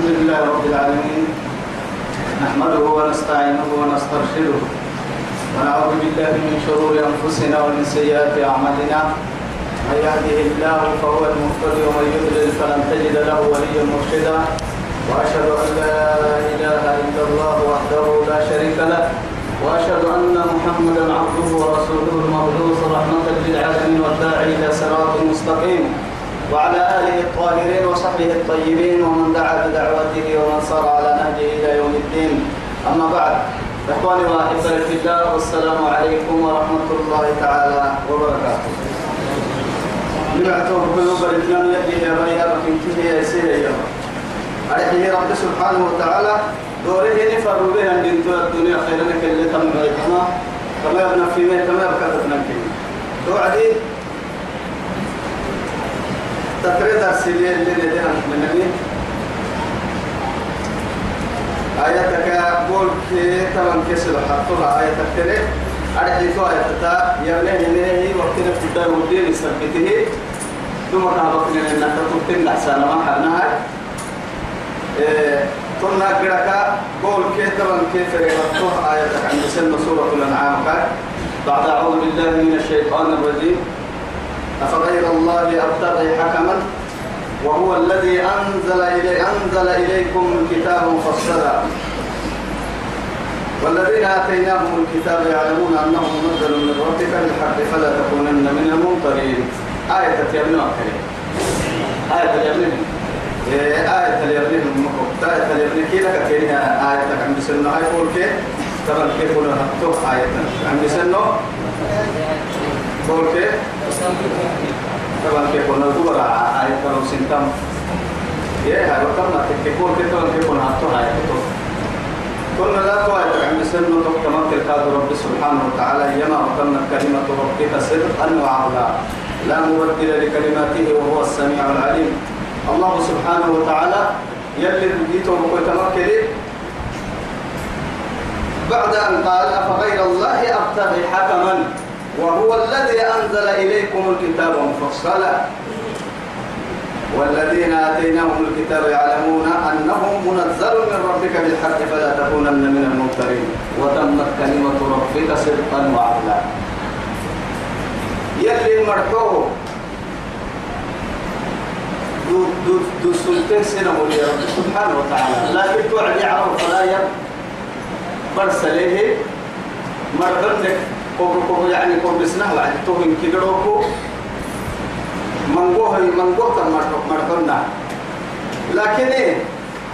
الحمد لله رب العالمين. نحمده ونستعينه ونسترشده ونعوذ بالله من شرور أنفسنا ومن سيئات أعمالنا. من يهده الله فهو المهتدي ومن يضلل فلن تجد له وليا مرشدا. وأشهد أن لا إله إلا الله وحده لا شريك له. وأشهد أن محمدا عبده ورسوله المبعوث رحمة للعالمين والداعي إلى صراط مستقيم. وعلى آله الطاهرين وصحبه الطيبين ومن دعا بدعوته ومن صار على نهجه إلى يوم الدين. أما بعد إخواني وأحبائي في الله والسلام عليكم ورحمة الله تعالى وبركاته. نبعتهم قلوب الإسلام يدي يا ريا بكنته يا سيدي يا أرحيه رب سبحانه وتعالى دوره نفر بها أن الدنيا خيرا اللي تم كما يبنى في كما يبقى تبنى توعدي تفريد اللي لدينا من النبي آياتك قول كي تمام كسر حطها آياتك تري. أرحي آياتك. يبنيه منه وقتنا في الدار ودين سبته ثم تعرفنا أنك تبتن أحسن ما حبناها قلنا قرأك قول كي تمام كيف رغبتها آياتك عند سنة سورة الأنعام. بعد أعوذ بالله من الشيطان الرجيم. أفغير الله أبتغي حكما؟ وهو الذي أنزل إلي أنزل إليكم الكتاب مفصلا. والذين آتيناهم الكتاب يعلمون أنه منزل من ربك بالحق فلا تكونن من الممترين آية يبنى الكريم؟ آية اليمين. آية اليمين آية اليمين كي لك كينها آية عند سنة. هاي قول كي؟ طبعا كيف هتوح آية عند سنة؟ قول كي؟ طبعا قلنا الكبرى آية كانوا سنتم يا هاي وكما تكون كيف قلنا هتوح آية كتوح كنا لا توعد عند سنة تحكمت الكاد رب سبحانه وتعالى يما وكمنا كلمة ربك صدقا وعلا لا مبدل لكلماته وهو السميع العليم الله سبحانه وتعالى يلي بقيته وكتمكن بعد أن قال أفغير الله أبتغي حكما وهو الذي أنزل إليكم الكتاب مفصلا. والذين آتيناهم الكتاب يعلمون أنه منزل من ربك بالحق فلا تكونن من الممترين. وتمت كلمة ربك صدقا وعدلا. يلي مرحوه دو دو دو سلطين سنة سبحانه وتعالى. لكن توعد يعرف فلا يب برسله كوكو كوكو يعني كوكو بسنه وعد توهن كدروكو منقوه منقوه مرحب مرحبنا لكن إيه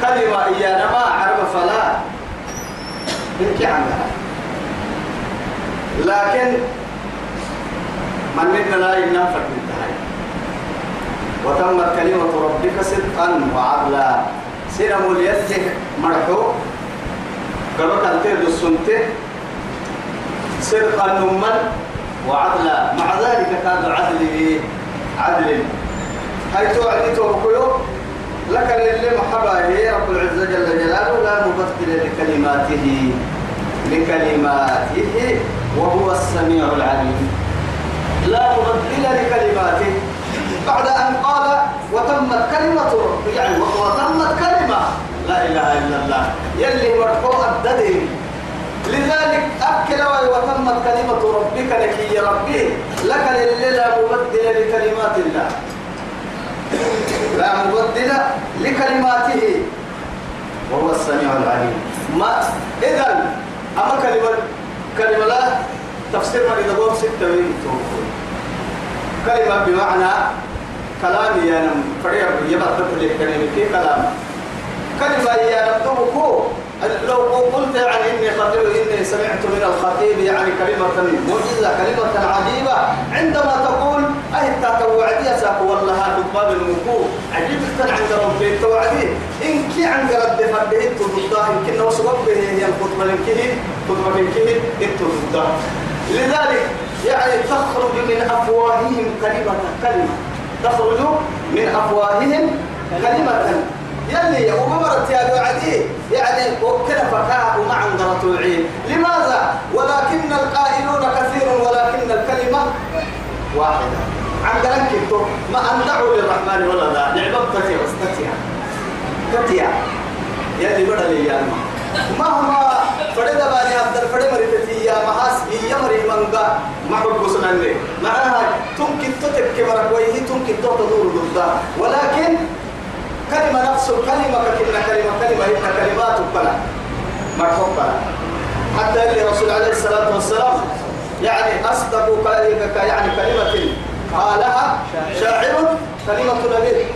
كلمة إيانا ما عرف فلا. بنكي عنها لكن من منا لا ينفع بالتهاي وتمت كلمة ربك صدقا وعدلا. سيرم اليد مرحو. قبل تهدو السنته صدقا نمل وعدلا. مع ذلك كان عدل عدل. هاي توعدي توقيو لك اللي محبا هي رب العزة جل جلاله لا مبدل لكلماته. لكلماته وهو السميع العليم. لا مبدل لكلماته. بعد أن قال وتمت كلمة يعني وتمت كلمة. لا إله إلا الله. يلي مرفوع الددين لذلك أكل وتمت كلمة ربك لك يا ربي لك لا مبدل لكلمات الله. لا مبدل لكلماته. وهو السميع العليم. ما إذا أما كلمة كلمة لا تفسير ما إذا قوم ستة كلمة بمعنى كلامي نم فريق يبقى تطلع كلمة كلام. كلمة يا نم لو قلت يعني إني خطيب إني سمعت من الخطيب يعني كلمة معجزة كلمة عجيبة. عندما تقول أي تتوعدي أساك والله باب الوقوف عجيب عند ربي التوعدي إن كي عند رد فرده إنتو ضده إن كنا وسبب به هي الخطبة لنكه خطبة لنكه إنتو ضده لذلك يعني تخرج من أفواههم كلمة كلمة. تخرج من أفواههم كلمة. يلي وما مرت يا عدي. يعني وكل فكاء وما عندنا العين لماذا؟ ولكن القائلون كثير ولكن الكلمة واحدة. عند كنتو ما أندعوا للرحمن ولا لا نعبد تتيا واستتيا تتيا يلي بدل يا ما ما فرد باني عبد فرد مريتتي يا محاس يا مري منغا ما هو بسنان لي معها تمكن تبكي كويه تمكن تدور ضده ولكن كلمة نفس الكلمة كلمة كلمة كلمة هي كلمات بلا مرحوم بلا حتى اللي رسول عليه الصلاة والسلام يعني أصدق يعني كلمة قالها شاعر كلمة نبي.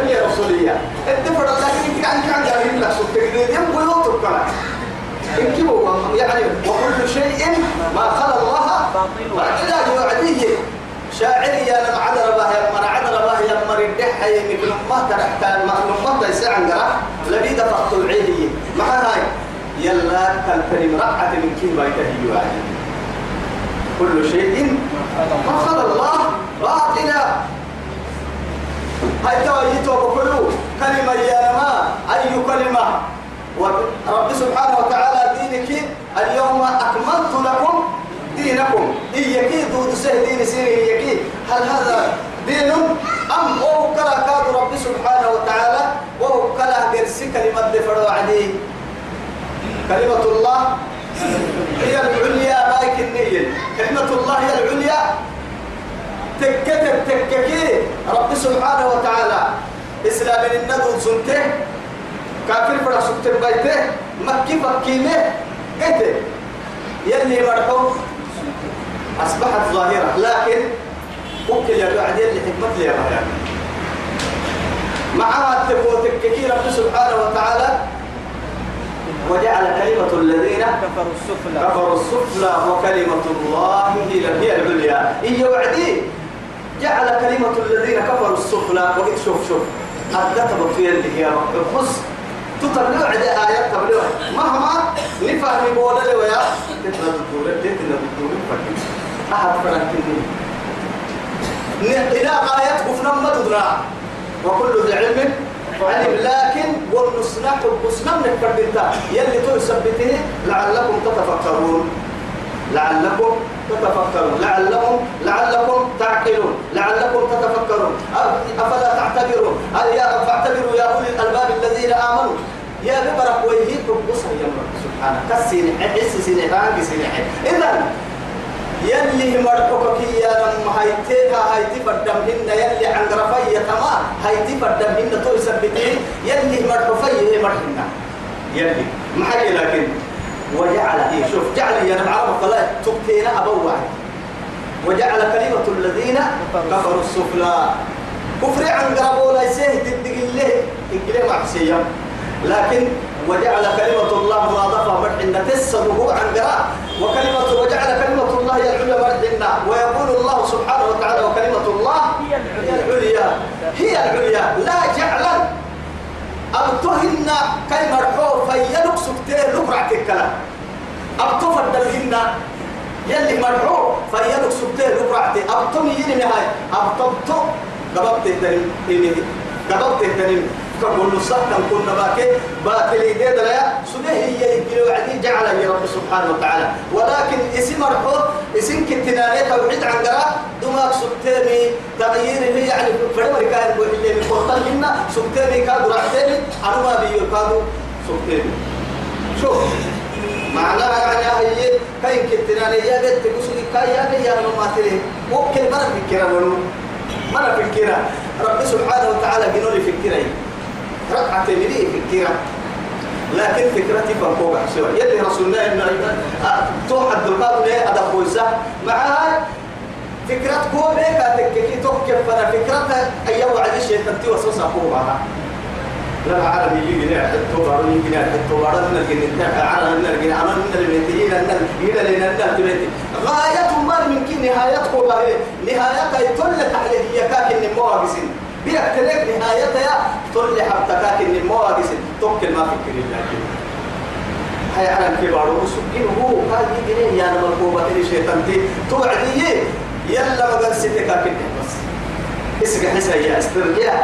اللي رسولية. الدفر لكن كان كان جاهل لك سبتك يبقى يوتر يعني وكل شيء ما خلى الله. باطل يعديه. شاعري يا لم عدل الله يا من عدل ما دفعت هاي يلا من كل شيء ما خلى الله باطلا. هاي تويتو بكلو كلمة يا ما أي كلمة؟ ورب سبحانه وتعالى دينك اليوم أكملت لكم دينكم. إيكي دود سه دين سيري إيكي هل هذا دين أم هو كلا كاد رب سبحانه وتعالى وهو كلا قرسي كلمة دفروا عليه كلمة الله هي العليا بايك النية كلمة الله هي العليا. تكتب تككي رب سبحانه وتعالى. إسلام الندو سنته كافر بڑا سكتر بيته مكي فكيمه قلت يلي مرحو أصبحت ظاهرة. لكن ممكن يا بعدين لحكمة لي يعني معها التبوتك كثير رب سبحانه وتعالى وجعل كلمة الذين كفروا السفلى. كفروا السفلى وكلمة الله هي العليا. هي وعدي. جعل كلمة الذين كفروا السفلى وقد شوف شوف. كتبت في اللي هي خص تطلع عد آيات تبلغ مهما نفهم بولا له ويا تتنا الدكتور تتنا فكر. أحد فرق إلى كفنا ما تدرى وكل ذي علم علم لكن والنصنع والنصنع من الفردين يلي تثبته لعلكم تتفكرون. لعلكم تتفكرون. لعلكم لعلكم تعقلون. لعلكم تتفكرون. أفلا تعتبرون؟ فاعتبروا يا أولي الألباب الذين آمنوا. يا ببرك ويهيكم بصر يا رب سبحانه. كسين حس سين هانج سين إذا يلي مرحوك يا رم هايتي هايتي فدمهن يلي عند رفية تما هايتي فدمهن تو يثبتين يلي مرحوفي مرحنا يلي محي لكن. وجعل إيه شوف جعل يا نعرف فلا تبتينا أبو واحد. وجعل كلمة الذين كفروا السفلى. كفر عن قربوا لا يسيه تدق الله معسية لكن وجعل كلمة الله مضافة مرحنا تسبه عن قراء وكلمة وجعل كلمة الله هي العليا مرحنا ويقول الله سبحانه وتعالى وكلمة الله هي العليا. هي العليا. لا جعلا. أبتهن كي مرحو فيلك سكتير لقرع أبتفد الهن يلي مرحو فيلك سكتير لقرع أبتم يلي نهاية. أبتبتو قبضت التنين قبضت التنين كقول صحتا كنا باكي؟ باكي لي دي دلايا سنة هي يجي وعدي جعل يا رب سبحانه وتعالى. ولكن اسم مرحو اسم كتنا توحيد عن قراء دماغ سبتامي تغيير هي يعني فريم كان بوحيد من قرطان منا سبتامي كادو رحتامي أنا ما بيو كادو سبتامي. شوف. معناها يعني هي كاين كتنا يا بنت تقولي كايا يا ما تري. ممكن ما نفكر ما نفكر رب سبحانه وتعالى جنولي فكرين ركعة تمري فكرة لكن فكرتي فوق سوى يلي رسولنا إن توحد القلب ليه؟ أدا خويسة معها فكرة كو بيك تككي توكب فنا فكرة أي وعد شيء تنتي وسوسة فوق بعضها لا العربي يجي لنا حتى بارو يجي لنا حتى بارو من الجن عرب من الجن عمل من المنتجين أن الجن لنا أن تبتي غاية ما من كي نهاية كو نهاية يطلع تحليه يكاك النمو بسن. بيأكلك نهايتها تقول لي حبتكاك إن المواقس توكل ما فكر الله هاي على الكبار وسكين هو قال يجري يا القوة إلي شيطان تي. توعدي يلا ما قال بس. اسقى حسا يا استرجع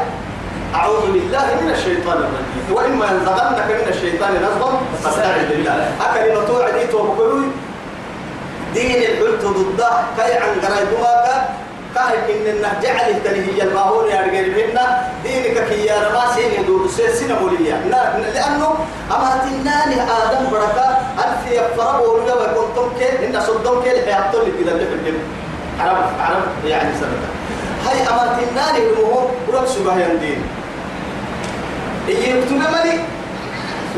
أعوذ بالله من الشيطان الرجيم. وإما ينزغنك من الشيطان نزغا فاستعذ بالله. أكلمة توعدي توبكلوي دين الحلت ضده. كي عن قراي دماغك كاهل إن النهج عليه تنهي الماهور يا رجال منا دينك كي يا رماسين يدور سيسنا موليا لأنه أما تناني آدم بركة ألف يفرق ولا وكنتم كي إن صدهم كي اللي حيحطوا لي كذا اللي في عرب عرب يعني سنة هاي أمانة النار هو ورد سبه يندين. إيه يكتب ملي؟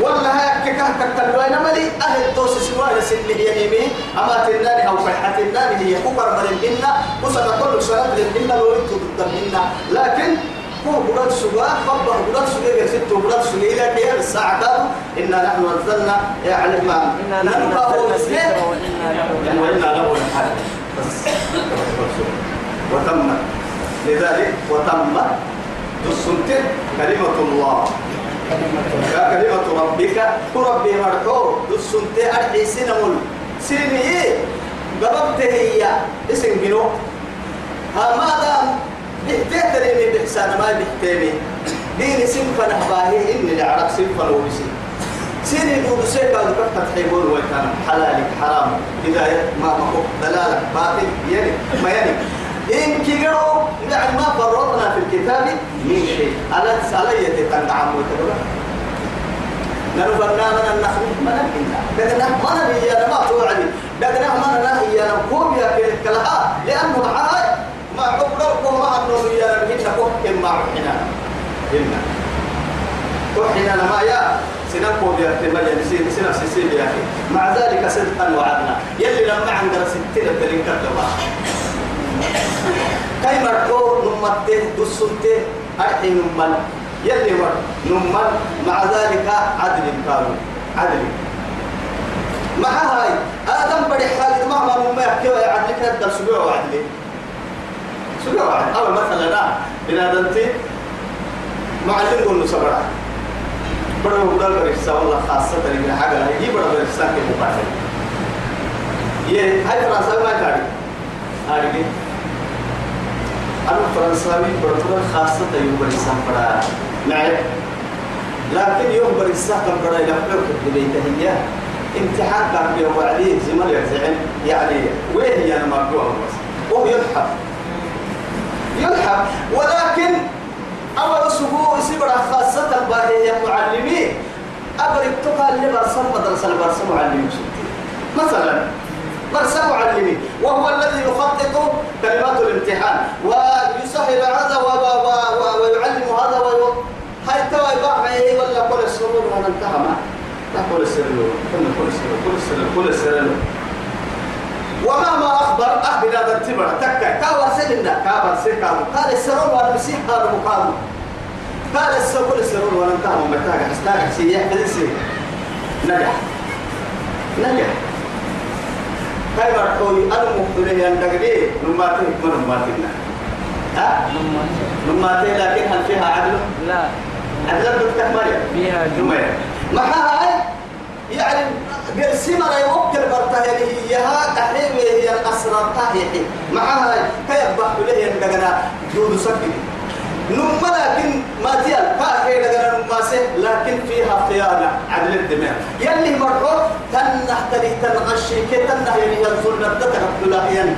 ولا هاي كه كتلوا أنا ملي أهل دوس سواء سنه يمين أما تناني أو فرحة النار هي كبر من منا وسنا كل سنة من منا لو أنتم ضد منا لكن هو برد سوا بابا برد سوا ست برد سوا إلى كيف الساعة إنا نحن نزلنا يعني ما نحن نزلنا الذكر وإنا له بس وتمت لذلك وتمت السنتين كلمة الله. كلمة ربك ربي مرحو السنتين أرحي سنمول سيني إيه؟ قببته هي. اسم جنو ها ماذا؟ بحتيتني بإحسان ما بحتيني دين سنفا نحباهي إني لعرق سنفا لوبسي سيني دو سيكا ذكرت تحيبون ويكان حلالك حرام. بداية ما مكو دلالة باطل يعني ما يعني إن كيرو يعني ما فرطنا في الكتاب من شيء. على سالية تنعم وتدرك نحن فنانا النحو ما نبينا بدنا ما نبي أنا ما توعدي. بدنا ما نهي أنا كوب يا كيرك لها لأنه معاي. ما عبركم ما أنه يا ربنا كوب ما رحنا إنا رحنا ما يا. سنكو بيا تبين سين سنة سيسي بيا مع ذلك صدقا وعدنا. يلي لما عندنا ستين تلين كتبا كاي مرتو نمته دسنته أرحي نمال يلي مر نمال مع ذلك عدل كانوا عدل مع هاي آدم بدي حاجة مهما مما يحكي ويعدل كده الدرس بيه وعدلي سبيه وعدل أول مثلا لا بنادنتي معلم قول سبرا بڑا بدل برسا والله خاصة من حاجة هي بڑا برسا کے مقابل یہ هاي فرنسا ما كاري هاري أنا فرنساوي بڑا خاصة يوم برسا بڑا معي لكن يوم برسا كم بڑا يلقوا كبيته هي. امتحان كان بيه وعديه زمن يرزعن يعني وين هي؟ أنا مرجوها بس وهو يلحق. يلحق. ولكن أول أسبوع سبرة خاصة باهي يا معلمين أبرك تقال لي برسم مدرسة برسم معلمين مثلا برسم معلمين وهو الذي يخطط كلمات الامتحان. ويسهل هذا و و و و ويعلم هذا وي هاي توا يبقى معي ولا كل السرور وأنا انتهى ما كل السرور كل السرور كل السرور كل السرور ومهما أخبر أهل هذا التبر تكا كاور سجنا كاور سكا قال السرور وأنا بسيح هذا مقام قال السرور السرور وأنا انتهى ممتاك حسناك سيح. نجح. نجح. كيف رحوي أنا مقتنع أن تقدي نماتي ما نماتينا ها نماتي لكن هل فيها عدل لا عدل بالتكمل فيها جمل جمل ما هاي يعني قرسمة يوكل برتها هي ها تحيوي هي الأسرار تاهي معها كيبح له يندقنا دود سكن نم لكن ما تيال كاهي لقنا نماسه لكن فيها خيانة عدل الدماء. يلي مرحو تنح تلي تنغشي كي تنح يلي ينظر نبتتك بلاهيا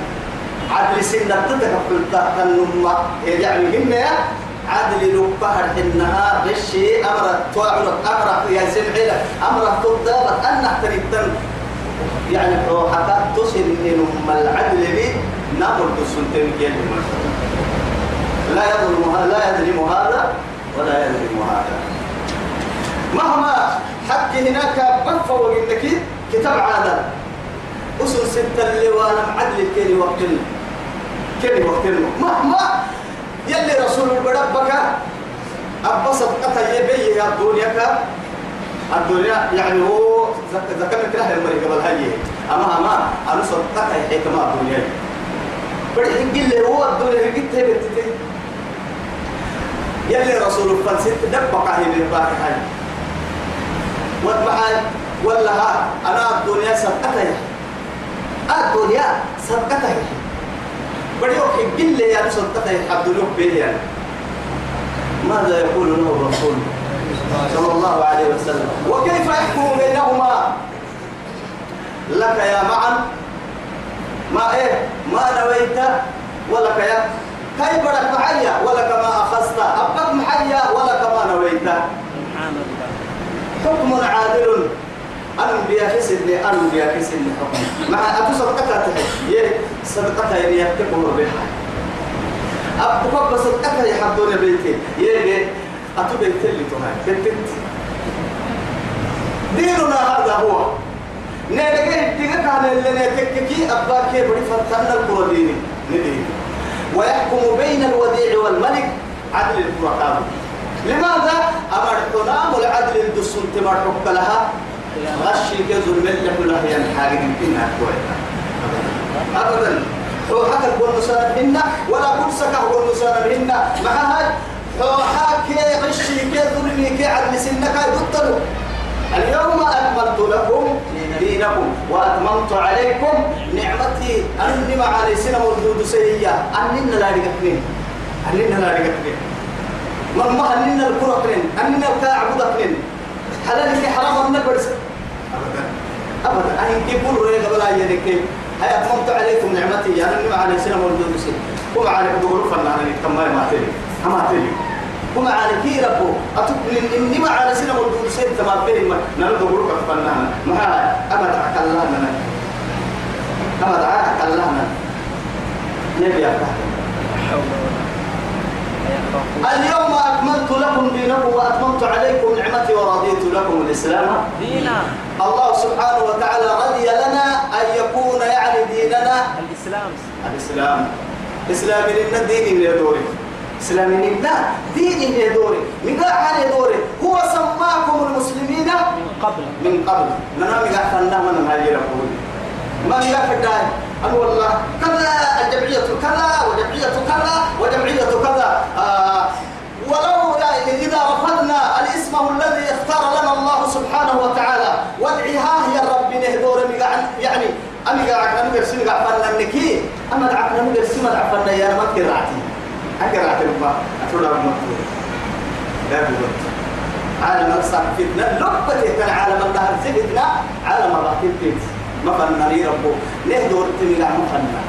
عدل سن نبتتك بلتك النمى يعني هم عدل بحر النهار غشي أمر توعد أمر يا سمعي أمر تضابط أن نحترم تن يعني حتى تصل إنهم العدل لي نقول تسنتين كيف لا يظلم لا يظلم هذا ولا يظلم هذا. مهما حق هناك بفوا إنك كتاب عادل أسر ستة اللي وأنا عدل كيني وقتنا كيني وقتنا مهما يلي رسول البربك أبسط قطع يبيه يا الدنيا الدنيا يعني هو له المريض قبل هاي. أما أما أنا صدقت حكمة الدنيا. بدي يقول لي هو الدنيا هي بتتي يلي رسول الفلسفة دبق هي من باقي هاي واتبعي ولا ها أنا الدنيا صدقتها الدنيا صدقتها بدي يقول لي يا صدقتها عبد الله بيه ماذا يقول له الرسول صلى الله عليه وسلم؟ وكيف يحكم بينهما؟ لك يا معا ما إيه؟ ما نويت ولك يا كيف لك محيا ولك ما اخذت ابك محيا ولك ما نويت سبحان الله حكم عادل. أن بيحسن لي أن بيحسن لي حكم. مع أبو صدقتها يه صدقتها يعني يكتبه بها أبوك بس أكا يحضون بيتي. يلي أتو بيت اللي تهاي. بيت ديننا هذا هو. نيجي تيجي كان اللي نتككي أباك بدي فتنا القرى ديني. ندين ويحكم بين الوديع والملك عدل القرى لماذا؟ أمرتنا والعدل الدسون تمرحك لها. غشي كذل ملك له ينحاق يمكنها كويتا أبدا. هو حكى القول مسلم ولا كرسك هو مسلم مع هاي هو غشي كذل ملك عدل سنك يبطلوا. اليوم أكملت لكم دينكم وأتممت عليكم نعمتي. أني مع سنة موجود سيئة. أننا لا رجعتني أننا لا رجعتني من ما أننا الكرة كنين أننا الكاعب كنين. حلالك حرام من البرس أبدا. أبدا. أهين كيف قولوا لي قبل أيام كيف؟ هاي أتممت عليكم نعمتي. أني مع علي سنة موجود سيئة وما عليكم تقولوا فلنا أنا كمان ما تلي. ما تلي. كما على كي ربو. أتقول إني ما على سنة والدول سيد تما بين ما نرد بروك فنانا ما أما تعك الله لنا أما تعك الله لنا نبي اليوم أكملت لكم دينكم وأتممت عليكم نعمتي ورضيت لكم الإسلام دينا الله سبحانه وتعالى رضي لنا أن يكون يعني ديننا الإسلام الإسلام إسلام لنا دين يدوري إسلامين لا دين يدوري من قاعد يدوري هو سماكم المسلمين من قبل من قبل ننا مقع فلنا من هاي يقول ما مقع فداي أنا والله كذا الجمعية كذا وجمعية كذا وجمعية كذا. آه ولو إذا رفضنا الاسم الذي اختار لنا الله سبحانه وتعالى والعها يا رب نهدور يعني أنا قاعد نقول سنة فلنا نكي أما دعنا نقول سنة فلنا يا ما كرعتي أكره أتلقى أتلقى المطلوب لا بد عالم الصح فتنة لقبة عالم النهر سبتنا عالم الرحيم فتنة ما فننا لي ربو. ليه دور تمي لعم فننا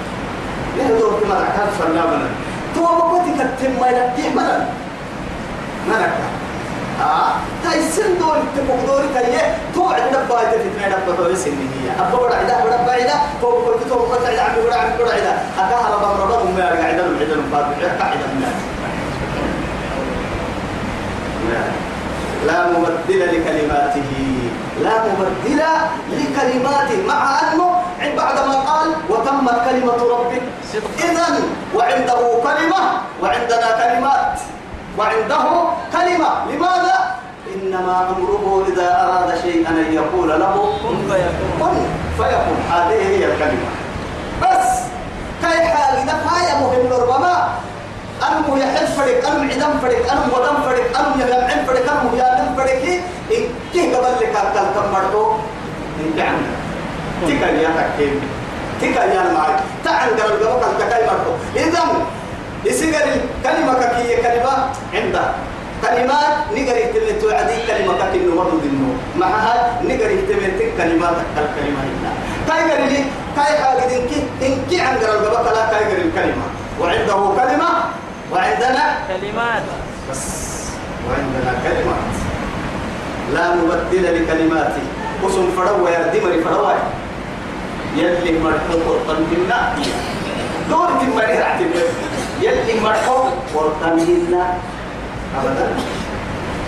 ليه دور تمي لعم فننا منا تو بقولي كتم ما يلقيه منا منا آه. تاي سن دور تبوك دور كيه تو عندنا بايت فتنة دبا دور سن هي. أبو بڑا عدا بڑا بعيدا تو بقول تو بقول عدا عم بڑا عم بڑا عدا أكاه ربا ربا هم يرجع عدا عدا بعد عدا من لا مبدل لكلماته. لا مبدل لكلماته مع أنه بعد ما قال وتمت كلمة ربك إذا وعنده كلمة وعندنا كلمات وعنده كلمة. لماذا؟ إنما أمره إذا أراد شيئا أن يقول له كن فيكون. فيكون. هذه هي الكلمة. بس كي حال نفايا مهم ربما أنمو يحل فرق أنم عدم فرق أنم ودم فرق أنم يلمعن فرق أنم يالم فرق إن كي قبل لك أكل كم مرتو إن تعمل تكا يا تكيم تكا يا معي تعال قبل قبل كم تكاي مرتو إذا يسير الكلمة كي كلمة عندها. كلمات نقري تلي توعدي كلمة كأنه مرض النو معها نقري تمتك كلمات الكلمة هنا كاي قري لي كاي حاجة إنك إنك عن قرر قبل لا كاي قري الكلمة. وعنده كلمة وعندنا كلمات. بس. وعندنا كلمات. لا مبدل لكلماته قسم فروا يا دمر فروا يلي مرحوق قرطن دور تمرير اعتبر يلي مرحوق قرطن أبدا.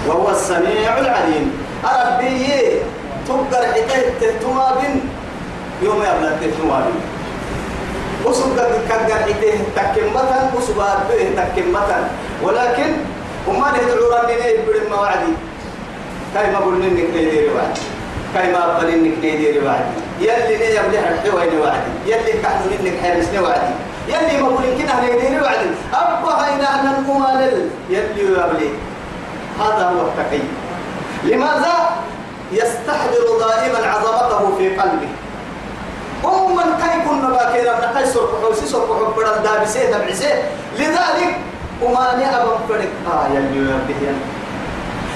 وهو السميع العليم. ربي تقدر حكاية التوابين يوم يبلغ التوابين وسبق كقدر حكاية تكمة وسبق به تكمة ولكن وما ندعو ربنا يبرم وعدي؟ كاي ما قلنا انك ندير وعدي. كاي ما قبل انك ندير وعدي. يلي ني يبلغ الحوين وعدي. يلي كحن انك حارسنا وعدي. يلي ما قلنا كنا ندير وعدي. أبا هينا أن الممالل يلي يبلغ هذا هو التقي. لماذا؟ يستحضر دائما عظمته في قلبه. أما كي كنا باكينا نقاي سرق حوسي سرق حب بدل دابسي دبعسي لذلك وما ني أبا فرق. آه يلي يبلغ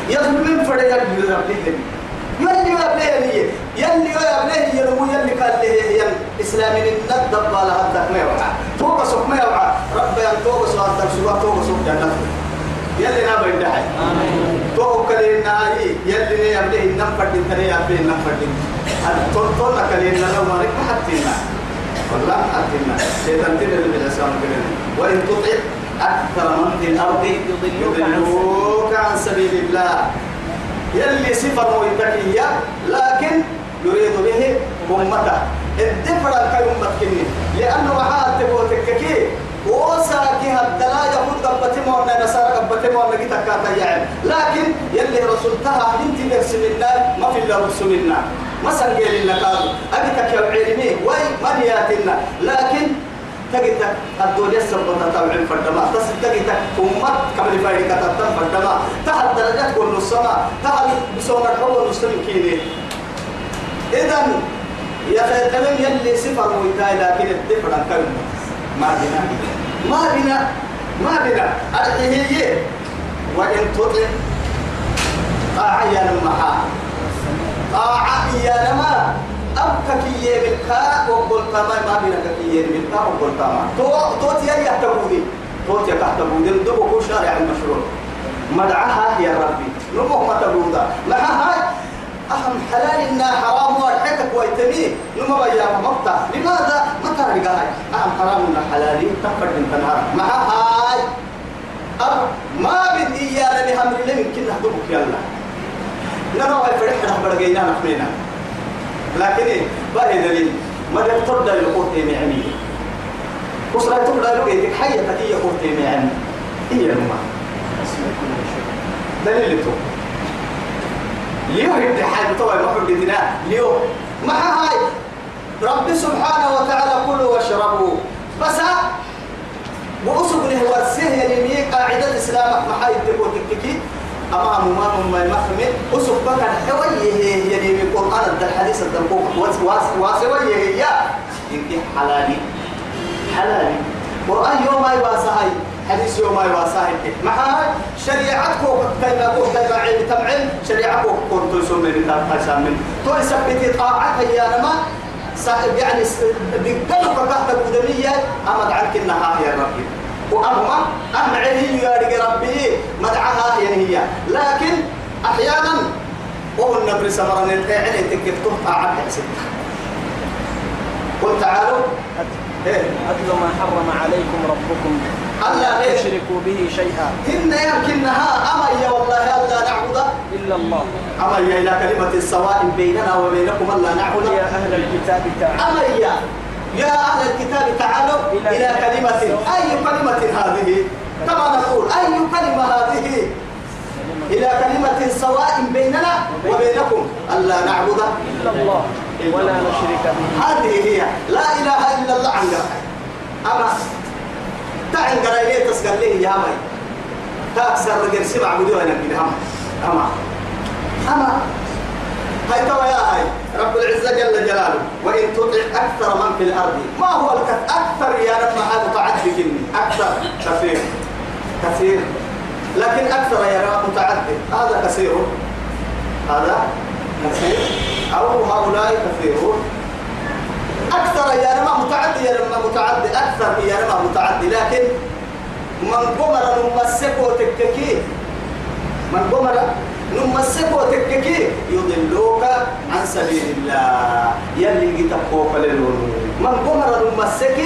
يظلم من فرق يلي يبلغ يلي. يبلغ يلي يبلغ يلو يلي قال له هي الإسلام الندب على هدك ما يوعى. توقع سوق ما يوعى. رب ينتوقع سوق هدك سوق توقع سوق جنة. يلي نابا يدعي. توقع لنا هاي يلي يبلغ النفر دين تري يبلغ النفر دين هذا تول كلينا لو ما رك حتىنا والله حتىنا شيطان تدل بالإسلام كلنا وإن تطع أكثر من في الأرض يضلوك عن سبيل الله. يلي صفر ويتكية لكن يريد به أمته. الدفر كي أمتكني لأنه معاه تبو تككي وساكي هدلا قبتي مونا نصارى قبتي مونا كي تكاتا يعني لكن يلي رسولتها أنت نفس منا ما في الله رسول منا ما سنجيل لنا قالوا أبي تكيو علمي وي من ياتنا لكن تجد الدنيا سبب تتابع فردما. تس تجد أمة كمل فايدة كتبتم فردما. تحت درجات كل السماء. تحت بسونا الحول المسلم كيني. إذن يا أخي تمام يلي صفر ويتاي لكن الدفر كم ما بنا ما بنا ما بنا أرحيه هي وإن تطع. طاعة يا نمحا طاعة يا نما أبكك يملكا وقل تما ما بنا كي يملكا وقل تما تو تو تيا يحتبودي تو تيا يحتبودي ندبو كل شارع المشروع. مدعها يا ربي. نمو ما تبودا. ما هاي. أهم حلال إنها حرام وارحكك ويتمي. نمو بيا مقطع لماذا؟ ما ترى هاي أهم حرام إنها حلال. تفرد من تنهار ما هاي. أب ما بدي إيانا لهم اللي يمكن نهدبك يلا نرى فرح نحبر جينا نحمينا لكن إيه؟ باهي دليل؟ ما تقدر القوت معمية وصلا تقدر لقيتك حية تكية قوت معمية هي الماء دليل تو ليو هيد حاجة طبعا ما دينا ليو ما هاي؟ رب سبحانه وتعالى كلوا واشربوا. بس وأسق له ورسيه يلمي قاعدة الإسلام. ما حي تقول تككي أما أمام ما يمخمل. أسق بكر حويه يلمي القرآن. الحديث الدنبوك واس واس واسوية هي. إنك حلالي. حلالي. قرآن يوم ما يواسهاي حديث يوم ما يواسهاي مع شريعتك كيما كو كيما علم تمعل شريعتك كنت تسمي من تسمي تو يثبت طاعتك يا نما يعني بقلب تحت القدمية أما دعك النهار يا ربي وأما أهم عليه يا ربي مدعها هي لكن أحيانا وهو النبي سمرنا يعني تكتب طاعة ستة. قل تعالوا. إيه أتل ما حرم عليكم ربكم. ألا لا تشركوا به شيئا. إن يمكنها أما يا والله ألا نعبد إلا الله. أما يا إلى كلمة سواء بيننا وبينكم ألا نعبد. يا أهل الكتاب تعالوا. أما يا يا أهل الكتاب تعالوا إلى إلى كلمة. أي كلمة هذه؟ كما نقول أي كلمة هذه؟ إلى كلمة سواء بيننا وبينكم ألا نعبد. إلا الله. ولا نشرك به. هذه هي. لا إله إلا الله. عن أما تعن قرأي تسقل لي يا مي تأكسر رجل سبع بدون أنا كده أما أما أما هاي توا يا هاي. رب العزة جل جلاله. وإن تطع أكثر من في الأرض. ما هو أكثر يا رب هذا كني أكثر كثير. كثير. لكن أكثر يا رب متعدد. هذا كثير. هذا كثير. أو هؤلاء كثيرون أكثر يا رب متعدي يا رب متعدي أكثر يا رب متعدي. لكن من قمر نمسك وتككي من قمر نمسك وتككي يضلوك عن سبيل الله. يلي جتبوك للون. من قمر نمسك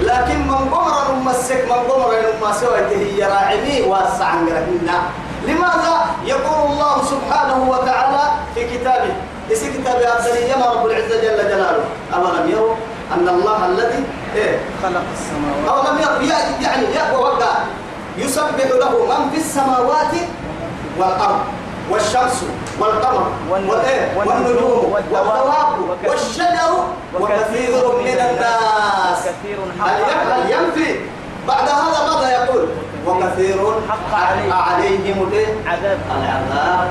لكن من قمر نمسك من قمر نمسك هي راعمي واسع عن قرهنا لماذا يقول الله سبحانه وتعالى في كتابه؟ في كتاب أرسلية ما رب العزة جل جلاله. أولم يروا أن الله الذي إيه؟ خلق السماوات. أولم يروا يعني يقوى وقع. يسبح له من في السماوات والأرض والشمس والقمر؟ والنجوم والنجوم والدواب والشجر وكثير من الناس. هل ينفي؟ بعد هذا ماذا يقول؟ وكثير حق عليه. عليهم؟ عذاب. العذاب.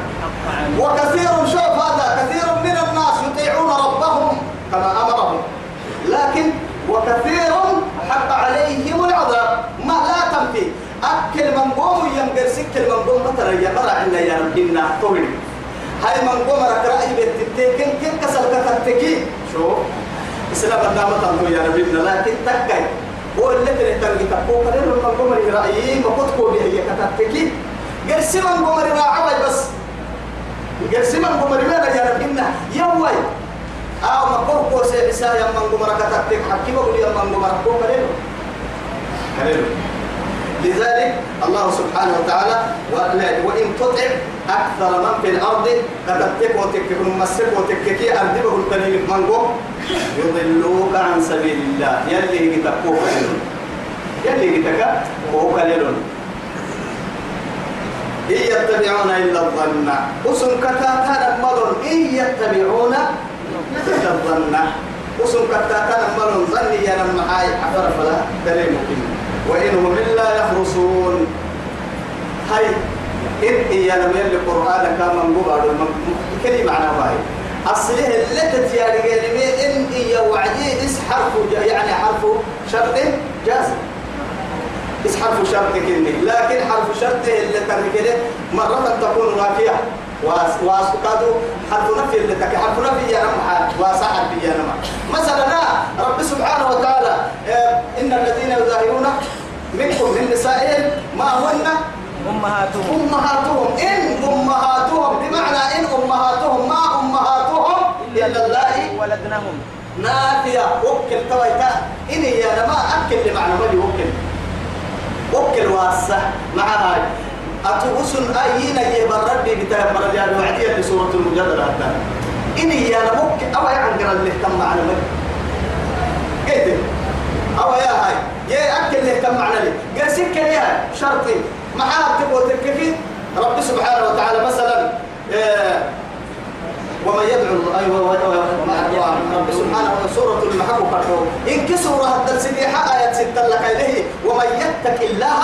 وكثير شوف هذا كثير من الناس يطيعون ربهم كما أمرهم. لكن وكثير حق عليهم العذاب. ما لا تنفي. أكل من قوم ينقر سكل من قوم. مرة عنا يا ربنا طول هاي من قوم رك رأي بتتكين كن كسل كتتكي شوف. إسلام الدعوة تنهو يا ربنا لكن تكاي. هو اللي تنهي تكو كلين من قوم رأيي. ما قولي هي كتتكي قرسي من قوم رأي. بس. قرسي من قوم رأي يا ربنا يوي أو ما كوه كوه سي بسا يا من قوم ركتتك حكي بقول يا من قوم ركو كلين كلين لذلك الله سبحانه وتعالى وإن تطع أكثر من في الأرض قد وتكك مسك وتككي أردبه الكليل منقو يضلوك عن سبيل الله يلي يتكوك يلي يتكوك للون إن يتبعون إلا الظن. أسن كتاتا المرون إن يتبعون إلا الظن. أسن كتاتا المرون ظني يا نمحاي حفر فلا دليل. وإنهم إلا يخرصون. هاي إن يا لم يلي القرآن كما مقبل كلمة معنى باي أصله اللي تتياري قال إن إيا وعدي إس حرف يعني حرف شرط جازم إس حرف شرط كني لكن حرف شرط اللي تركله مرة تكون نافية واس واس كادو حرف نفي اللي تك حرف نفي يا نما واسع يا نما مثلا رب سبحانه وتعالى إن الذين يظاهرون منكم من نسائهم ما هن؟ أمهاتهم. أمهاتهم. إن أمهاتهم بمعنى إن أمهاتهم ما أمهاتهم؟ إلا الله. ولدنهم نافية. وكل تويتا. إني يا ما أكل لمعنى ما يوكل وكل واسع مع هاي أتوسن أيين يبر ربي بتاع مرجع وعدية بسورة المجادلة حتى إني يا نمك أو يعنقر اللي تم معنا مك قلت أو يا هاي يا أكل اللي تم معنا لي قال سكة يا شرطي. معاه تبغى تركفي رب سبحانه وتعالى مثلا آه ومن يدعو أيوه رب سبحانه سورة المحبوب إن كسورة هذا السبيحة آية ستة لك إليه ومن يتق الله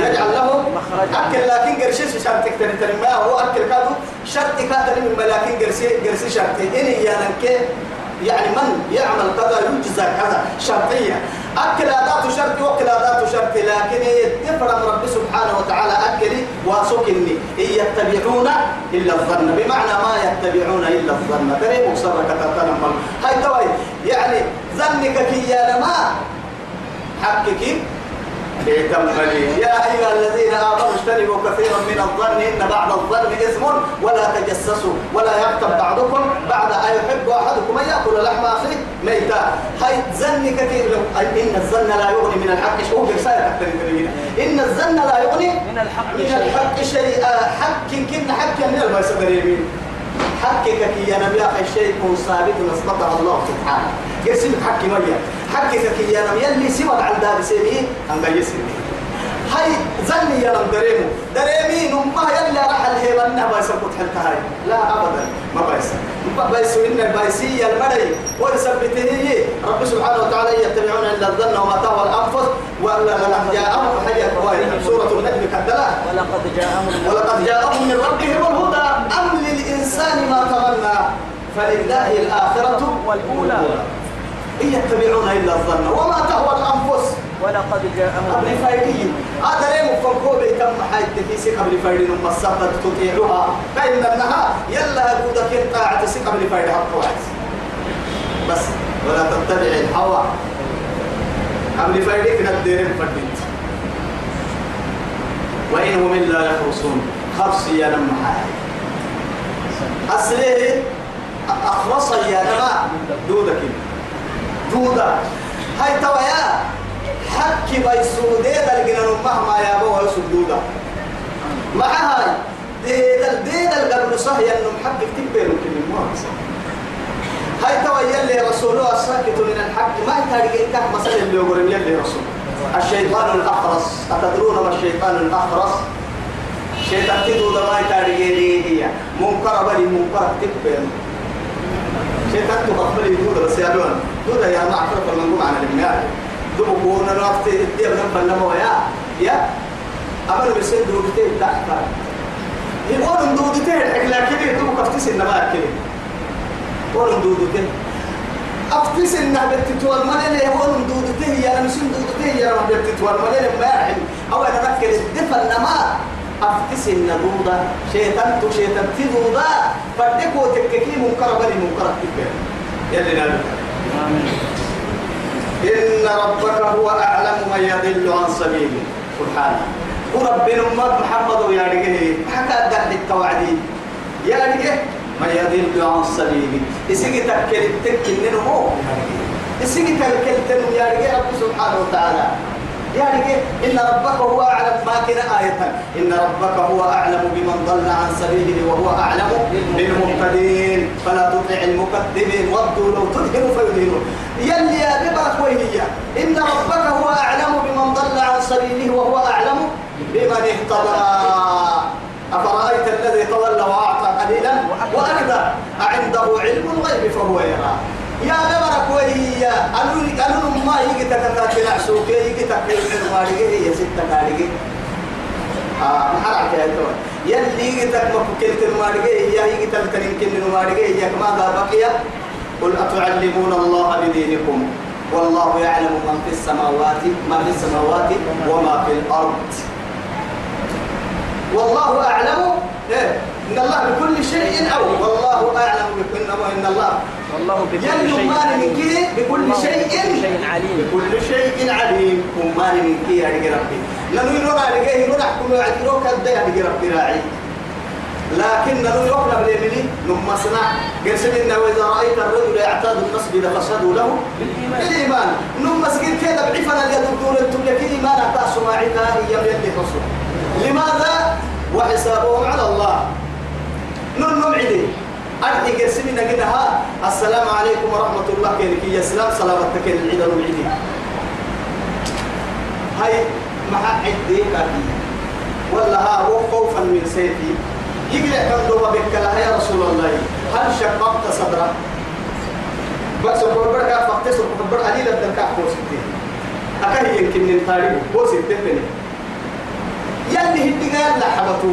يجعل له. أكل. لكن قرشي شرط تاني ما هو أكل كادو. شرط كادو. من لكن قرشي قرشي شرط إني يا نكى يعني من يعمل كذا يجزى كذا شرطية. أكل أداة شرط وأكل أداة شرط لكن يتفرم رب سبحانه وتعالى أكلي وسكني. إن يتبعون إلا الظن. بمعنى ما يتبعون إلا الظن. ترى مصر كتبتنا هاي توي يعني ظنك كي يا لما حقك يا أيها الذين آمنوا اجتنبوا كثيرا من الظن إن بعض الظن إثم ولا تجسسوا ولا يغتب بعضكم بعد أن يحب أحدكم أن يأكل لحم أخيه ميتا. هاي ظنك كثير إن الظن لا يغني من الحق هو برسالة إن الظن لا يغني من الحق من شيئا. الحق شيء. حق كن حق من المسدر يمين حقك كي يا نبي أخي شيء ثابت أثبته الله سبحانه. يرسم حق مية حقك كي يا نبي يلي سوى على دار سيمي أم يسمي. هاي زني يا نم دريمو. دريمين ما يلا راح الهيبة إنها بايسة كنت هاي. لا أبدا. ما بايسة. ما بايسة إن بايسية المري. ورسبته رب سبحانه وتعالى يتبعون إلا الظن وما تهوى الأنفس. ولا جاءهم حيا سورة النجم كدلا ولقد جاءهم ولقد جاءهم من ربهم الهدى. أم للإنسان ما تمنى فلله الآخرة والأولى. إن يتبعون إلا الظن. وما تهوى الأنفس. ولقد جاءهم قبل فايدين هذا ليه مفكو بيتم حاجة في قبل فايدين أم السبت تطيعها. فإن النهار يلا أقودك أنت أعتسي قبل فايدين حقوات بس ولا تتبع الهوى. قبل فايدين كنا الديرين فردين وإنهم إلا يخرصون. خرص يا نمحاي أصله أخرص يا نما دودك. دودة هاي تويا حكي بيسودي دلقنا مهما يا ابو يسود دودة مع هاي ديدل ديدل قبل صهي إنه محقق تبين يمكن هاي تويا اللي رسوله الساكت من الحق. ما يتاري كه مثلا اللي يقول يلي رسول. الشيطان الأخرس. أتدرون ما الشيطان الأخرس؟ شيطان تدو ما يتاري هي منكر بلي منكر تبين شيطان تقبل يدود بس يا لون دود يا معفرة من قوم عن المياه دو بكون رافت الدير نبى النمو يا؟ يا؟ أبل بسين دودتين تحت. يقولون دودتين لكن يدو كفتس النبات كده يقولون دودتين أفتس إنها بتتوال ملل يقولون دودتين يا نمسين دودتين يا رب بتتوال ملل ما يحل أو أنا أفكر الدفن نما أفتس النبوضة شيطان تو شيطان تدودا فدكو تككي منكر بني منكر تككي. يلي نالو إن ربك هو أعلم من يضل عن سبيله. سبحانه ورب أمة محمد يا رجيه حكى قاعد التوعدي. يا رجيه من يضل عن سبيله. إسيجي تكل تكل منه. هو إسيجي تكل تنو يا رجيه رب سبحانه وتعالى. يعني إيه؟ إن ربك هو أعلم. ما كان آية. إن ربك هو أعلم بمن ضل عن سبيله وهو أعلم بالمهتدين. فلا تطع المكذبين. ودوا لو تدهنوا فيدهنوا يلي يا ببرك وهي إن ربك هو أعلم بمن ضل عن سبيله وهو أعلم بمن اهتدى. أفرأيت الذي تولى وأعطى قليلا وأكدى أعنده علم الغيب فهو يرى. يا ببرك وهي أنو أنو ما يجي تكتك نعسوك يجي تكتك المارجة هي ستة كارجة آه محرك يا تو يلي يجي تكمك كلت المارجة هي يجي تكتك يمكن المارجة هي ماذا بقي قل أتعلمون الله بدينكم؟ والله يعلم من في السماوات ما في السماوات وما في الأرض. والله أعلم. إيه. إن الله بكل شيء أو والله أعلم بكل إن الله. والله بكل شيء عليم من بكل شيء بكل شيء عليم. بكل شيء عليم. أمان من كي يا ربي. لأنه على جيه ينور حكم يعتبره كذا يا ربي راعي. لكن نقول يقرب لمني نما صنع قرسل إنه وإذا رأيت الرجل يعتاد المسجد فاشهدوا له بالإيمان. نما سجل كذا بعفنا اللي تقول أنتم لك إيمان أتاسوا معنا هي يلي رسول لماذا؟ وحسابهم على الله. نون نمعدي أرحي قرسل إنه ها السلام عليكم ورحمة الله. كينك يا سلام سلامتك العيد نمعدي هاي مع عدي كافي ولا ها هو خوفا من سيفي يقلع كم دوما بك يا رسول الله. هل شققت صدرك بس أقول بركة فقط سر كبر قليلا تلقى بوسيتي أكاه يمكن من تاريخ بوسيتي تاني يلي هدقا يلا حبتو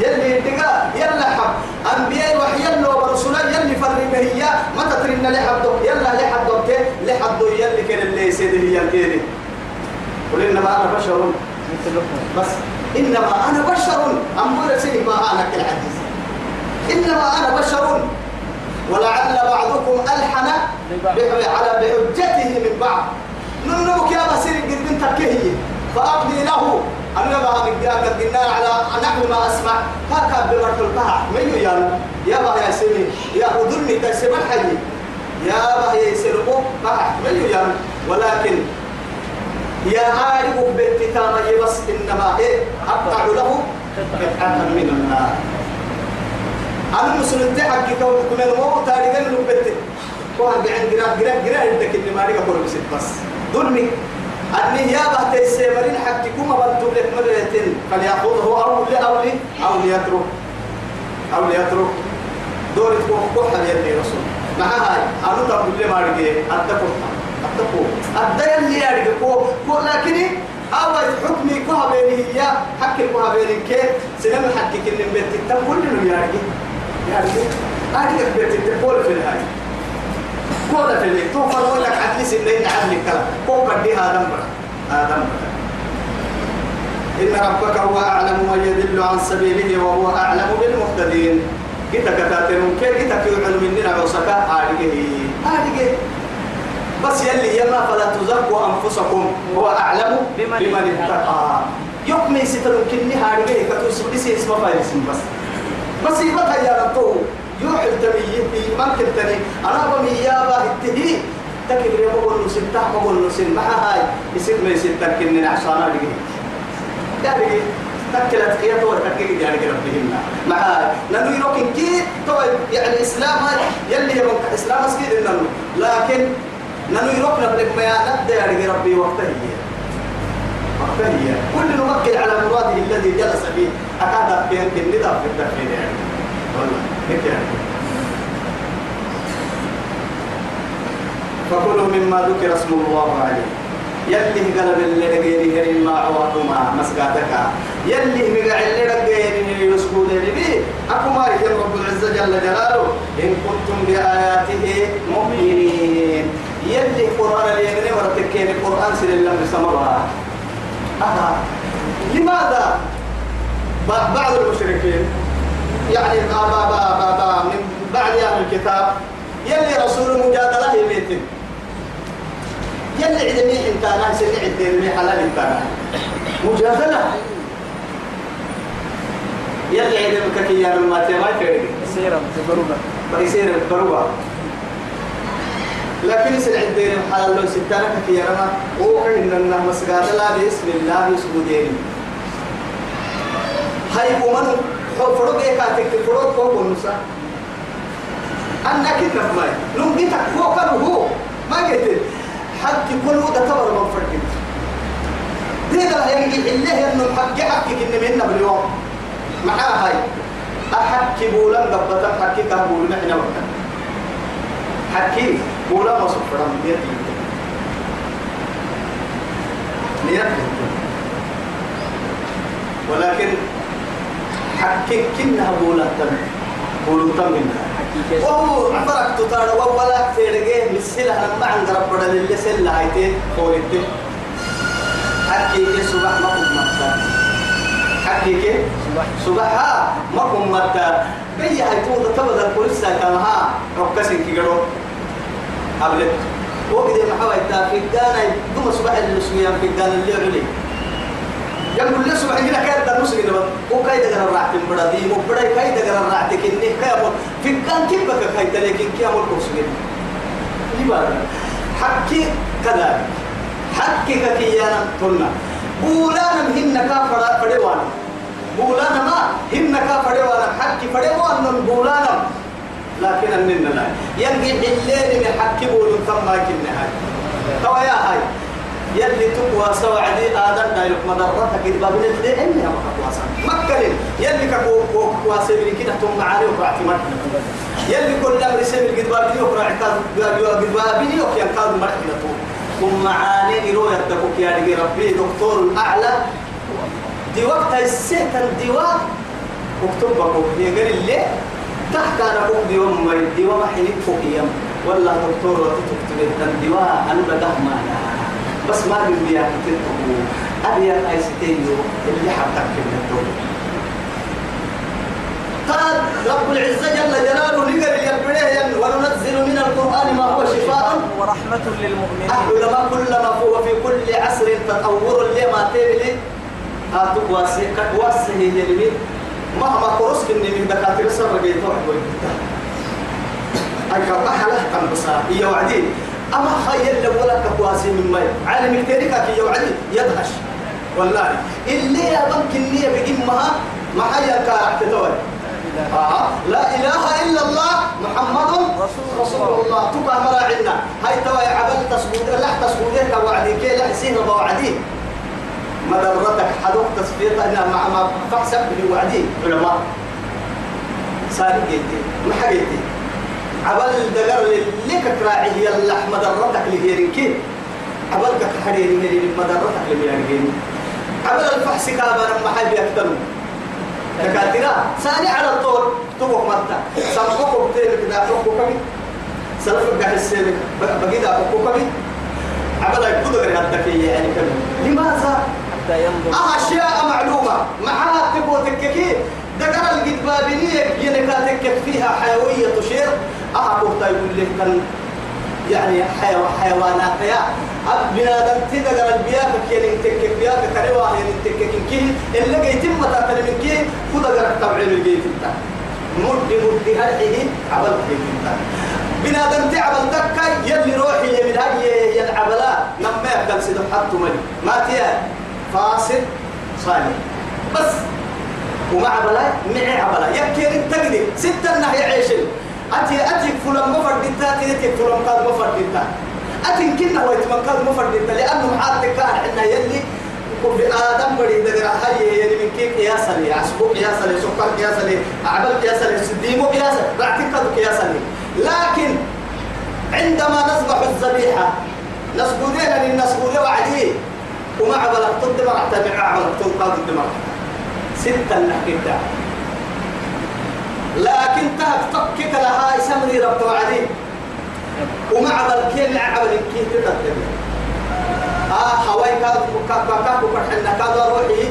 يلي هدقا يلا حب أنبياء وحي يلا ورسولا يلي فرق هي. ما تترين لحدو يلا لحدو لحدو يلي كان اللي يسيده هي الكيري قل إنما أنا بشر. بس إنما أنا بشر. أمور سيدي ما أنا كالعجيز إنما أنا بشر. ولعل بعضكم ألحن على بحجته من بعض. ننمك يا بصير قد بنت فأقضي له. أنا بها مقدار قد قلنا على نحو ما أسمع. هكا بمرت القاع من يا يا بها يا سيدي. يا أذني تسمى الحي يا بها يا سيرقو قاع من يا ولكن يا عارف بالتتامة بس إنما إيه أقطع له قطعة من النار. أنا مسلم تحكي كون كنا المو تاريخا نبت وهل بعند جرا جرا جرا عندك اللي ما ريك بس بس. ظلمي أني يا بحت السمرين حكي كم بنتم لك مرتين فليأخذه أو لأولي أو ليترك أو ليترك دور تكون كحة يلي رسول. مع هاي أنا تقول لي ما ريك أتكلم أتكو أدى اللي يارجع كو كو لكن أول حكمي كوها بيني هي حكي كوها بيني كي. سلام حكي كن بيت التم كل اللي يارجع يارجع أدي بيت التم في الهاي. اللي تو فروا لك عدل سنين عدل كلا كو بدي هذا مرة هذا مرة إن ربك هو أعلم من يدل عن سبيله وهو أعلم بالمهتدين. كتا كتاتن كي كتا كيو علم مننا عوسكا آرجه آرجه بس يلي يما فلا تزكوا أنفسكم. هو أعلم بمن بمن اتقى. يكمي ستر كني هارجه كتوس بس اسم فارس بس. بس يبقى يا ربو يوحي التمييتي ممكن تاني أنا بمي يا باه التهي تكبر يا بقول نسل تحت بقول نسل مع هاي. يصير ما يصير تكني عشان أرجع يعني تكلت تو تكيل يعني ربهم مع هاي. لأنه يروكن كي. تو يعني الإسلام هاي. يلي هي من الإسلام مسكين إنه لكن لأنه يروكن بدك ما ينبدا يعني ربي وقته وقته كل نمكن على مراده الذي جلس فيه. أكاد في الندى في التفكير يعني. والله. هيك يعني. فكلوا مما ذكر اسم الله عليه. يلي قلب اللي دقيني هرين ما عواتما مسقاتك. يلي مقع اللي دقيني يسكود لي أكو ما يجب رب العزة جل جلاله. إن كنتم بآياته مؤمنين. يلي قرآن اليمين ورتكين القرآن سل الله بسمرها أها. لماذا؟ بعض المشركين يعني با با با با با من بعد أهل الكتاب. يلي رسول مجادلة يميتين يلي عدمي إنت أنا سمع الدين مي حلال إنت. مجادلة. يلي عدمك كي يا ما تما كيري. سيرا تبربا بيصير البروة لكن سن عندنا حال لو ستانا كثيرا ما وإن النه مسجد لا بسم الله يسجدين هاي ومن فرق إيه كاتك فرق فوق النساء أنا كنا ما لون فوق هو ما قلت حق كل وده تبر من فرق. دي ده ينجي الله إنه حق حقك إن منا باليوم. معاه هاي. أحكي بولا قبضة حكي كهبول نحن وقتا حكي بولا ما صفرا نيتي نيتي ولكن حكي كنها بولا تم بولو تم وهو عبرك تطار ولا تيرجع مسلا لما عند ربنا اللي سلا هايتي فوريتي حكي كي صبح ما كنت مكتا حكي كي صباح صبح ها ما كنت مكتا بيا هايتو تبدا الكورسا كما ها ركسين كي قالوا قبلت وقت ما حاول في الدانا دوما صبح اللي سويا في الدانا اللي عليه يقول لي صبح كده كايد ده نص كده وكايد ده راحت بدي وبدا كايد ده راحت كني كايد في كان كيف بك كايد لكن كي أمر كوس كده لبارا حكي كذا حكي كيانا تنا بولانا هن كافر فدوانا بولانا ما هن كافر فدوانا حكي فدوانا بولانا لكن أننا لا. يلقي الليل من حكي بولون ثم كنا هاي توا يا هاي. يلي تقوى سوى عدي آدم دايلك مضرتك إذ بابن اللي إني أما قواسا مكلم يلي كقو قواسا من كده ثم معاني وقرأتي مرحنا يلي كل أمر سيب قد بابني وقرأ قد بابني وكي أنقاذ مرحنا ثم معاني إلو يتبوك يا ربي ربي دكتور أعلى دي وقت السيت الدواء اكتب بكو يقول اللي تحت أنا بوك ديوم ما ديوم حينك فوق يم. والله دكتور وتكتب الدواء أنا بدأ معنا بس ما بيبي تتقو أبي أي ستينيو اللي حبتك من الدول قال رب العزة جل جلاله نقر يبريه وننزل من القرآن ما هو شفاء. ورحمة للمؤمنين. أهل لما كلما هو في كل عصر تطور لما تبلي هاتوك واسي كواسي يلمي مهما كرس كني من دكاترة سر بيت واحد أي حلح كم بصار. هي وعدين أما خير لو ولا كواسي من ماي. عالم كتيرك كي وعدي يدهش. والله. اللي يا بنك النية بجمها ما حيا كارحت توي. آه. لا إله إلا الله محمد رسول الله. تبقى مراعنا هاي توا عبل تصبود لا تصبودك وعدي كي لا حسين وعدي مدرتك حدوك تصفيتها إنها مع ما فحسب لي وعدي علماء. سالك جيتي. ما حقيتي عبل الدقر اللي كراعي هي اللحمة مدرتك اللي هي رنكي عبل اللي مدرتك اللي هي رنكي عبل الفحص كابا لما حد يكتنوا دكاترة ثاني على الطول تبوك متى سمعوك بتيرك دا حقوق كمي سلفك قاعد السيرك بقيت حقوق كمي عبل يقول غير هدكية يعني كمي. لماذا؟ أه أشياء معلومة. معها تبو تككي. دقر القدبابينية ينكاتك فيها حيوية تشير. كنت يقول لك كان يعني حيو حيوانات يا. بنادم تدقر البياك كي تكك بياك كريوان تكك كي. اللي جاي تم تأكل من كي خد دقر تبعين الجاي تتا مد مد هذه عبل كي تتا بنادم تعبل تكا يلي روحي من هاي يلعبلا. لما يبدأ سيدو حطوا مني ما تيا فاسد صالح. بس. ومع بلا معي عبلا. يكير التقدي ستة نهي عيشل أتي أتي فلان مفردتا تيتي فلان قاد مفردتا أتي كنا هو يتمن قاد مفردتا لأنه معاد كان عندنا يلي وفي آدم بدي دقرا هاي يعني من كيف قياسا لي؟ عسبو قياسا لي؟ سكر قياسا لي؟ عبل قياسا لي؟ سديمو قياسا بعتقد قياسا لي. لكن عندما نذبح الذبيحة نسجدين للنسجد وعديه ومع بلغ ضد مرحتة مع بلغ تلقى ضد ستة نحكي لكن تهك تكك لها يسمني رب وعدي ومع بالكين عبل كي تقدم آه حواي كاد كاكو كاكو فرحنا كاد روحي.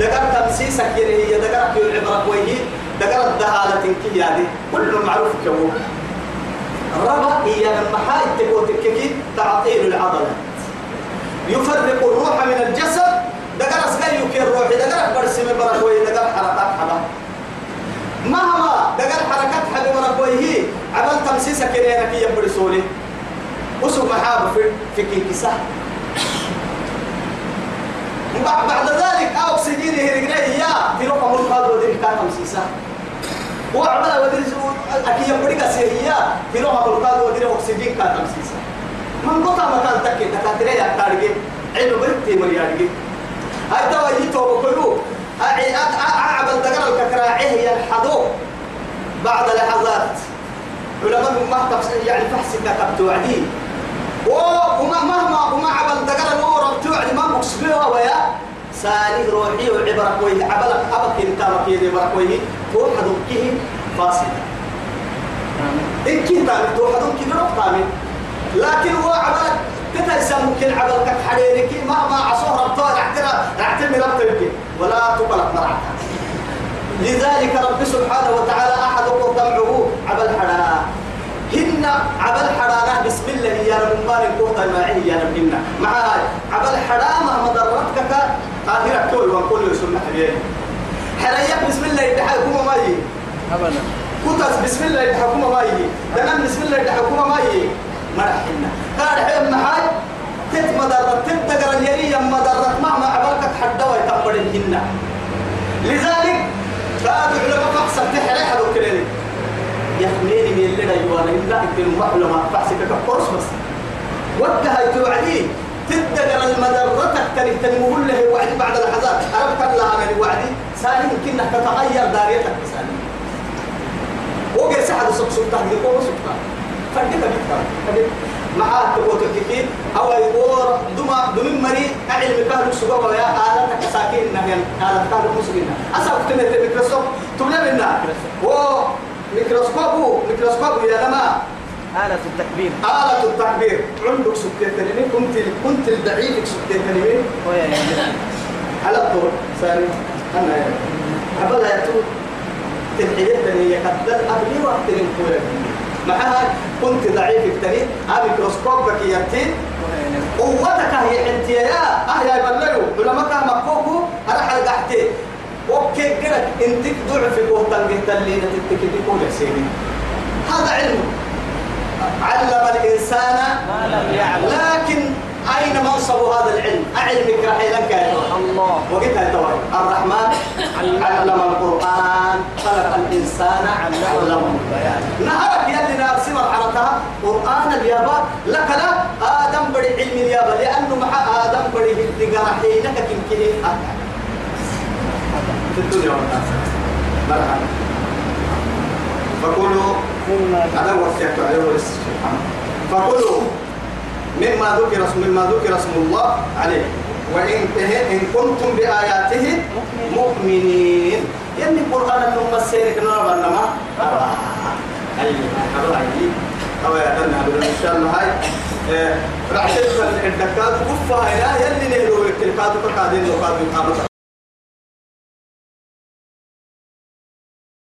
دقر تمسيسك يلي هي دقر كيو العبرة وهي دقر الدهالة كي هذه كل معروف كمو ربا هي حاي تقول تككي تعطيل العضلة يفرق الروح من الجسد دقر اسكاي يكي الروح دقر برسم بركوي دقر حركات حبا مهما دقر حركات حبا بركوي هي عمل تمسيسك يلي كي يبرسولي وسو محاب في في كيكسة بعد ذلك أو سجين هرقنا يا في رقم القاد ودين كان خمسيسة وعمل ودين أكيد يبرك سيريا في رقم القاد ودين أكسجين كان خمسيسة من قطع مكان تكي تكاتري يا تارجي. عينو برتي مريارجي. هاي توا يتوب كلو أعي أعبل دقر الككراعي هي الحدو بعد لحظات. علماء ما يعني فحص كتبت وعدي وما مهما وما عبل دقر الأورا بتوعد ما مكسبوها ويا سالي روحي وعبرك ويه عبلك أبك انت مكيد عبرك ويه توحد كيه فاسد. إن كنت توحد كيه ربطامي لكن هو عبلك تتلسى ممكن عبلك حريرك مهما عصوه ربطوه اعترى اعتمي ربطك ولا تقلق مرعتها لذلك رب سبحانه وتعالى أحد دمعه عبل حدا هن عبل حدا بسم الله يا رب مبارك قوة معي يا رب هن مع عبل حدا ما مضرتك قاهرة كل وكل يسمى حبيبي حريك بسم الله يدحكم ما يجي أبدا. كتس بسم الله يدحكم ما يجي دمام بسم الله يدحكم ما يجي مرحنا قال حين محاي تت مضرت تت تقرأ اليريا مضرت مهما عبلك حدا ويتقبل الهن لذلك فهذا العلماء فحص تحرى حدو كلامي يخميني من اللي يوانا إلا يمكن المعلمة فحصك كقرص بس. وجه توعدي تدقر المدرة تكتني تنمو له وعد بعد اللحظات. أربك لها من وعدي؟ ثاني يمكن أنك تتغير داريتك ثاني وقع سحد سوق سلطان يقوم سلطان فردك بيتك معاه تقول كيف أو يقول دما دم مري أعلم كهل سجوا ويا آلة كساكين نهين آلة كهل مسلمين أسأل من الميكروسكوب تبلا منا و ميكروسكوب ميكروسكوب يا لما آلة التكبير آلة التعبير عندك سكتة كنت كنت البعيد سكتة يا على الطول ثاني أنا يعني أبدا يتو هي كتل أبلي وقت الكورة معها. كنت ضعيف التاني ها ميكروسكوب بك يرتين قوتك هي انت يا آه يا بللو علماء كان مكوكو أنا حلقحتي أوكي قلت انت ضعف قوتك اللي تتكتي كل سيدي. هذا علم. علم الإنسان. ما لم يعلم. لكن أين منصب هذا العلم؟ أعلمك راح لك الله. وقتها توي الرحمن علم القرآن خلق الإنسان علمه البيان. نهارك يلي نفسي مرحلتها قرآن اليابا. لك لا آدم بدي علم اليابا لأنه مع آدم بدي الدقاء حينك تمكنه في الدنيا والآخرة. مرحبا. فقولوا هذا وصيت عليه سبحانه فكلوا مما ذكر اسم مما ذكر اسم الله عليه. وإن إن كنتم بآياته مؤمنين. يعني القرآن النوم السير كنا بنما أيوة. هذا عيب أو يا دنا إن شاء الله هاي. راح تدخل الدكات كفها هنا يلي نهلو التلفات فقادين لو قادوا